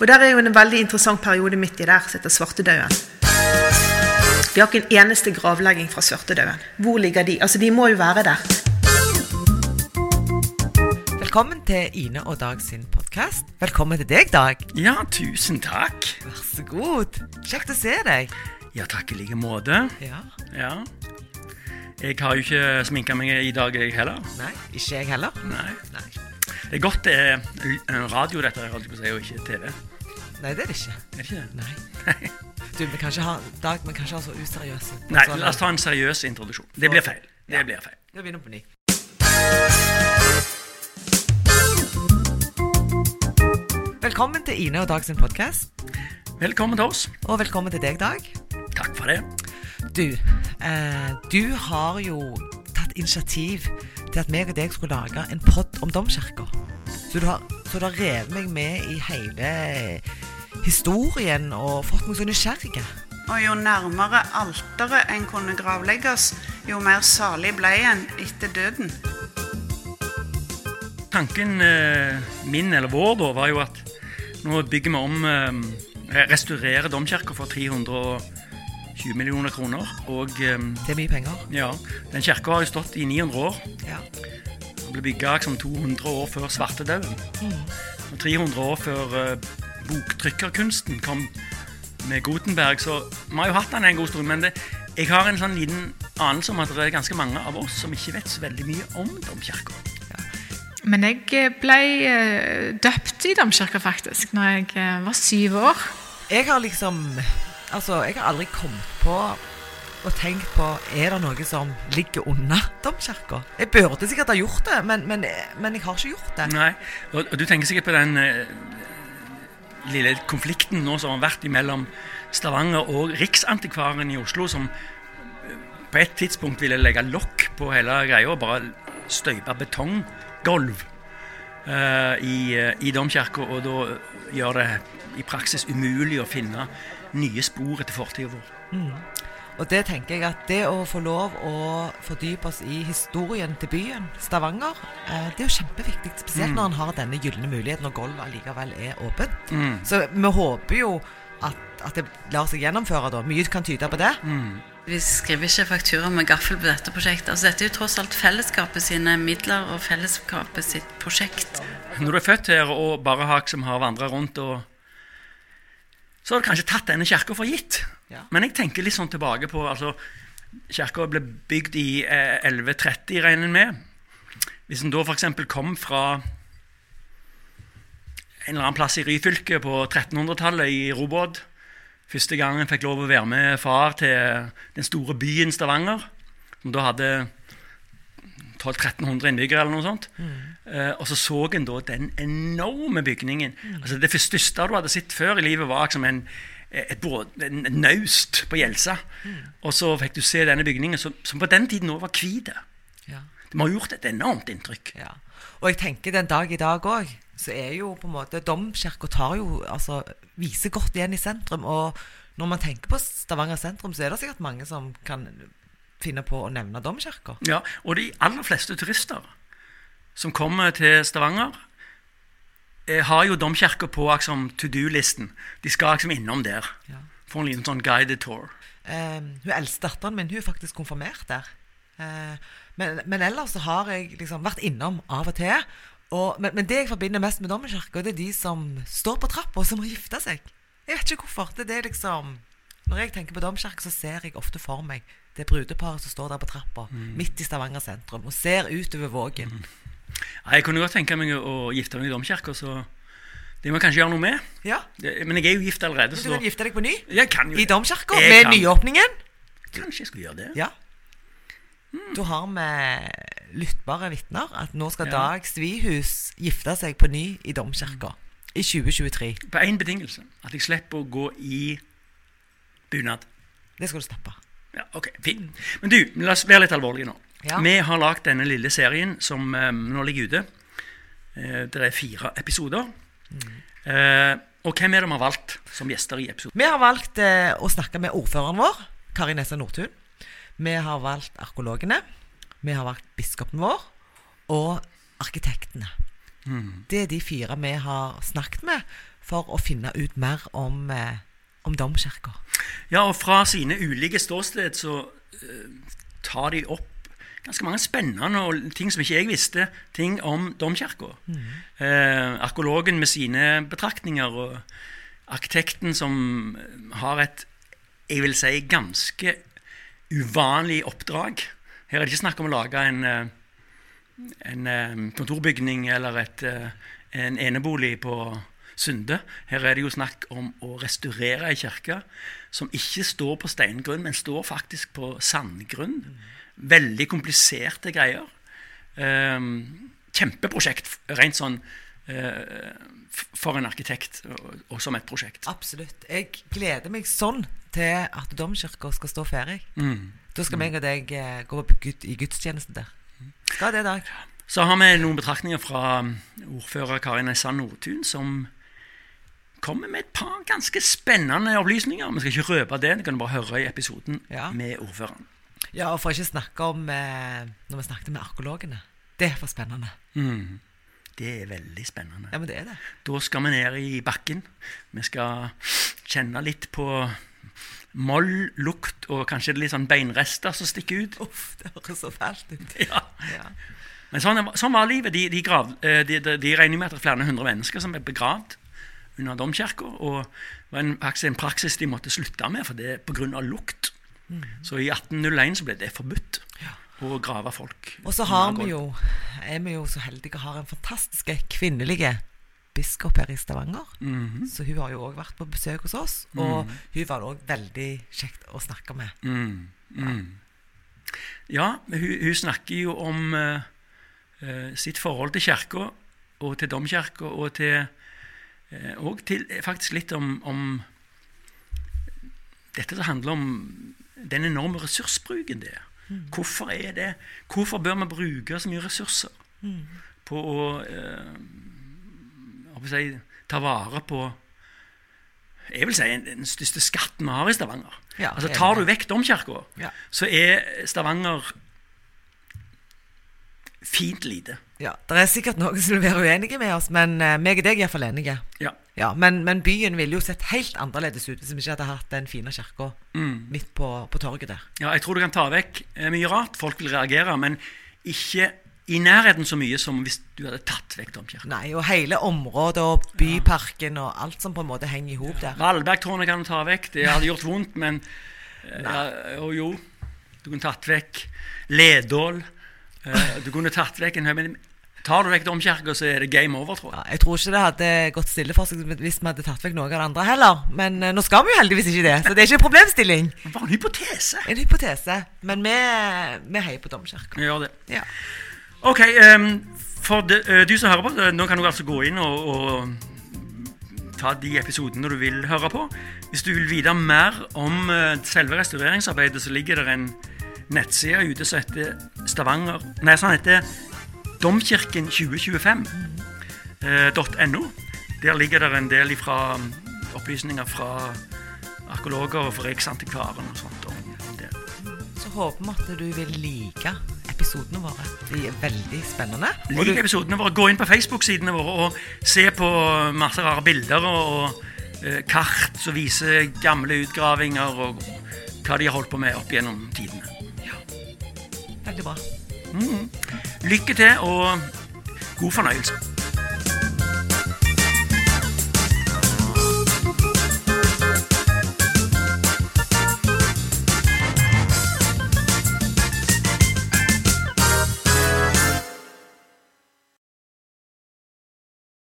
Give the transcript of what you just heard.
Og der er jo en veldig interessant periode midt i der, som heter svartedauden. Vi har ikke en eneste gravlegging fra svartedauden. Hvor ligger de? Altså, de må jo være der. Velkommen til Ine og Dag sin podkast. Velkommen til deg, Dag. Ja, tusen takk. Vær så god. Kjekt å se deg. Ja, takk i like måte. Ja. Ja. Jeg har jo ikke sminka meg i dag, jeg heller. Nei, ikke jeg heller. Nei. Nei, Det er godt det er radio, dette, holdt jeg på å si, og ikke TV. Nei det er det ikke. Er det ikke det? Nei. Du, vi kan ikke ha Dag, vi kan ikke ha så useriøse. Nei, la oss ta en seriøs introduksjon. Det blir feil. Det Ja. blir feil. Vi begynner på ny. Velkommen til Ine og Dag sin podkast. Velkommen til oss. Og velkommen til deg, Dag. Takk for det. Du, eh, du har jo tatt initiativ til at meg og deg skulle lage en pod om domkirka. Så du har, så du har revet meg med i hele historien og fått meg så nysgjerrig. Og jo nærmere alteret en kunne gravlegges, jo mer salig ble en etter døden. Tanken eh, min, eller vår, da, var jo at nå bygger vi om eh, Restaurerer domkirka for 320 millioner kroner. Og eh, Det er mye penger. ja, den kirka har jo stått i 900 år. Ja. Den ble bygga liksom 200 år før svartedauden. Og 300 år før uh, boktrykkerkunsten kom med Gutenberg. Så vi har jo hatt den en god stund. Men det, jeg har en sånn liten anelse om at det er ganske mange av oss som ikke vet så veldig mye om domkirka. Men jeg ble eh, døpt i domkirka faktisk når jeg eh, var syv år. Jeg har liksom Altså, jeg har aldri kommet på og tenkt på Er det noe som ligger under domkirka. Jeg burde sikkert ha gjort det, men, men, men jeg har ikke gjort det. Nei, og, du tenker sikkert på den eh, lille konflikten nå som har vært mellom Stavanger og Riksantikvaren i Oslo, som eh, på et tidspunkt ville legge lokk på hele greia og bare støype betonggulv eh, i, eh, i domkirka, og da gjør det i praksis umulig å finne nye spor etter fortida vår. Og det tenker jeg at det å få lov å fordype oss i historien til byen, Stavanger, eh, det er jo kjempeviktig. Spesielt når en har denne gylne muligheten når gulvet allikevel er åpent. Så vi håper jo at, at det lar seg gjennomføre, da. Mye kan tyde på det. Vi skriver ikke faktura med gaffel på dette prosjektet. Altså, dette er jo tross alt fellesskapet sine midler og fellesskapet sitt prosjekt. Når du er født her og bare har, som har vandra rundt og Så har du kanskje tatt denne kirka for gitt. Ja. Men jeg tenker litt sånn tilbake på altså, Kirka ble bygd i eh, 1130, regner en med. Hvis en da f.eks. kom fra en eller annen plass i Ryfylke på 1300-tallet i robåt Første gang en fikk lov å være med far til den store byen Stavanger, som da hadde 1200-1300 innbyggere eller noe sånt. Eh, og så så en da den enorme bygningen. Altså Det største du hadde sett før i livet, var liksom en, et båt, en, naust på Gjelsa. Og så fikk du se denne bygningen, som, som på den tiden òg var hvit. Ja. Det må ha gjort et enormt inntrykk. Ja. Og jeg tenker den dag i dag òg, så er jo på en måte Domkirka tar jo altså viser godt igjen i sentrum. Og når man tenker på Stavanger sentrum, så er det sikkert mange som kan finne på å nevne Domkirka. Ja, Og de aller fleste turister som kommer til Stavanger, eh, har jo domkirka på liksom, to do-listen. De skal liksom innom der. Ja. Få en liten sånn guided tour. Eh, hun eldste datteren min hun er faktisk konfirmert der. Eh, men, men ellers så har jeg liksom vært innom av og til. Og, men, men det jeg forbinder mest med domkirka, det er de som står på trappa, og som har gifta seg. Jeg vet ikke hvorfor. Det er det liksom Når jeg tenker på domkirke, så ser jeg ofte for meg det brudeparet som står der på trappa, midt i Stavanger sentrum, og ser utover Vågen. Ja, jeg kunne godt tenke meg å gifte meg i domkirka, så det må jeg kanskje gjøre noe med. Ja, Det, men jeg er jo gift allerede, Du så kan gifte deg på ny? jeg kan jo I domkirka? Med kan. nyåpningen? Kanskje jeg skulle gjøre det. Ja. Da har vi lyttbare vitner at nå skal Ja. Dag Svihus gifte seg på ny i domkirka i 2023. På én betingelse. At jeg slipper å gå i bunad. Det skal du slippe. Ja, ok, fint. Men du, la oss være litt alvorlige nå. Ja. Vi har lagd denne lille serien som um, nå ligger ute. Uh, det er fire episoder. Eh, og hvem er det vi har valgt som gjester i episoden? Vi har valgt uh, å snakke med ordføreren vår, Kari Nessa Nordtun. Vi har valgt arkeologene. Vi har valgt biskopen vår. Og arkitektene. Det er de fire vi har snakket med for å finne ut mer om, eh, om domkirka. Ja, og fra sine ulike ståsted så uh, tar de opp ganske mange spennende og ting som ikke jeg visste, ting om domkirka. Eh, arkeologen med sine betraktninger og arkitekten som har et jeg vil si ganske uvanlig oppdrag. Her er det ikke snakk om å lage en, eh, en eh, kontorbygning eller et, eh, en enebolig på Sunde. Her er det jo snakk om å restaurere ei kirke som ikke står på steingrunn, men står faktisk på sandgrunn. Veldig kompliserte greier. Um, kjempeprosjekt, rent sånn eh, for en arkitekt og, som et prosjekt. Absolutt. Jeg gleder meg sånn til at domkirka skal stå ferdig. Mm. Da skal meg og deg eh, gå opp i gudstjenesten der. Skal det, Dag? Så har vi noen betraktninger fra um, ordfører Karin Essan Nordtun, som kommer med et par ganske spennende opplysninger. Vi skal ikke røpe det, det kan du bare høre i episoden Ja. med ordføreren. Ja, og for ikke snakke om eh, når vi snakket med arkeologene. Det var spennende. Mm. Det er veldig spennende. Ja, men det er det. Da skal vi ned i bakken. Vi skal kjenne litt på moll, lukt og kanskje litt sånn beinrester som stikker ut. Uff, det høres så fælt ut. Ja. Ja. Men sånn, sånn var livet. De, de, grav, eh, de, de, de regner med at det er flere hundre mennesker som er begravd under domkirka. Og det var en, faktisk en praksis de måtte slutte med, for det pga. lukt. Så i 1801 så ble det forbudt å grave folk. Og så har vi jo, er vi jo så heldige og har en fantastisk kvinnelige biskop her i Stavanger. Mhm. Så hun har jo òg vært på besøk hos oss, og hun var òg veldig kjekt å snakke med. Mm, mm. Ja, hun, hun snakker jo om uh, sitt forhold til kirka og til domkirka, og til Og til eh, faktisk litt om, om dette som handler om den enorme ressursbruken det er. Hvorfor er det Hvorfor bør vi bruke så mye ressurser på å eh, si, ta vare på jeg vil si den største skatten vi har i Stavanger. Ja, altså. Tar du vekk domkirka, Ja. så er Stavanger fint lite. Ja, Det er sikkert noen som vil være uenige med oss, men uh, meg og deg er iallfall enige. Ja. Ja, men, men byen ville jo sett helt annerledes ut hvis vi ikke hadde hatt den fine kirka Mm. midt på, på torget der. ja, jeg tror du kan ta vekk eh, mye rart. Folk vil reagere, men ikke i nærheten så mye som hvis du hadde tatt vekk domkirka. Nei, og hele området og byparken og alt som på en måte henger i hop der. Valbergtårnet kan du ta vekk. Det hadde gjort vondt, men eh, ja, jo, jo. Du kunne tatt vekk Ledål. Eh, du kunne tatt vekk en haug men Tar du vekk domkirka, så er det game over, tror jeg. Ja, jeg tror ikke det hadde gått stille for seg hvis vi hadde tatt vekk noe av det andre heller. Men uh, nå skal vi jo heldigvis ikke det, så det er ikke en problemstilling. Det var en hypotese. En hypotese. Men vi, vi heier på domkirka. Vi gjør det. Ja. Ok, um, for de, uh, du som hører på, eh, nå kan du altså gå inn og, og ta de episodene du vil høre på. Hvis du vil vite mer om eh, selve restaureringsarbeidet, så ligger det en nettside ute som heter Stavanger Nei, sånn heter domkirken2025.no. Der ligger det en del ifra mm, opplysninger fra arkeologer og fra Riksantikvaren og sånt. Så håper vi at du vil like episodene våre. De er veldig spennende. Lik episodene våre. Gå inn på Facebook-sidene våre og se på masse rare bilder og, og eh, kart som viser gamle utgravinger og hva de har holdt på med opp gjennom tidene. Ja. veldig bra. Lykke til og god fornøyelse.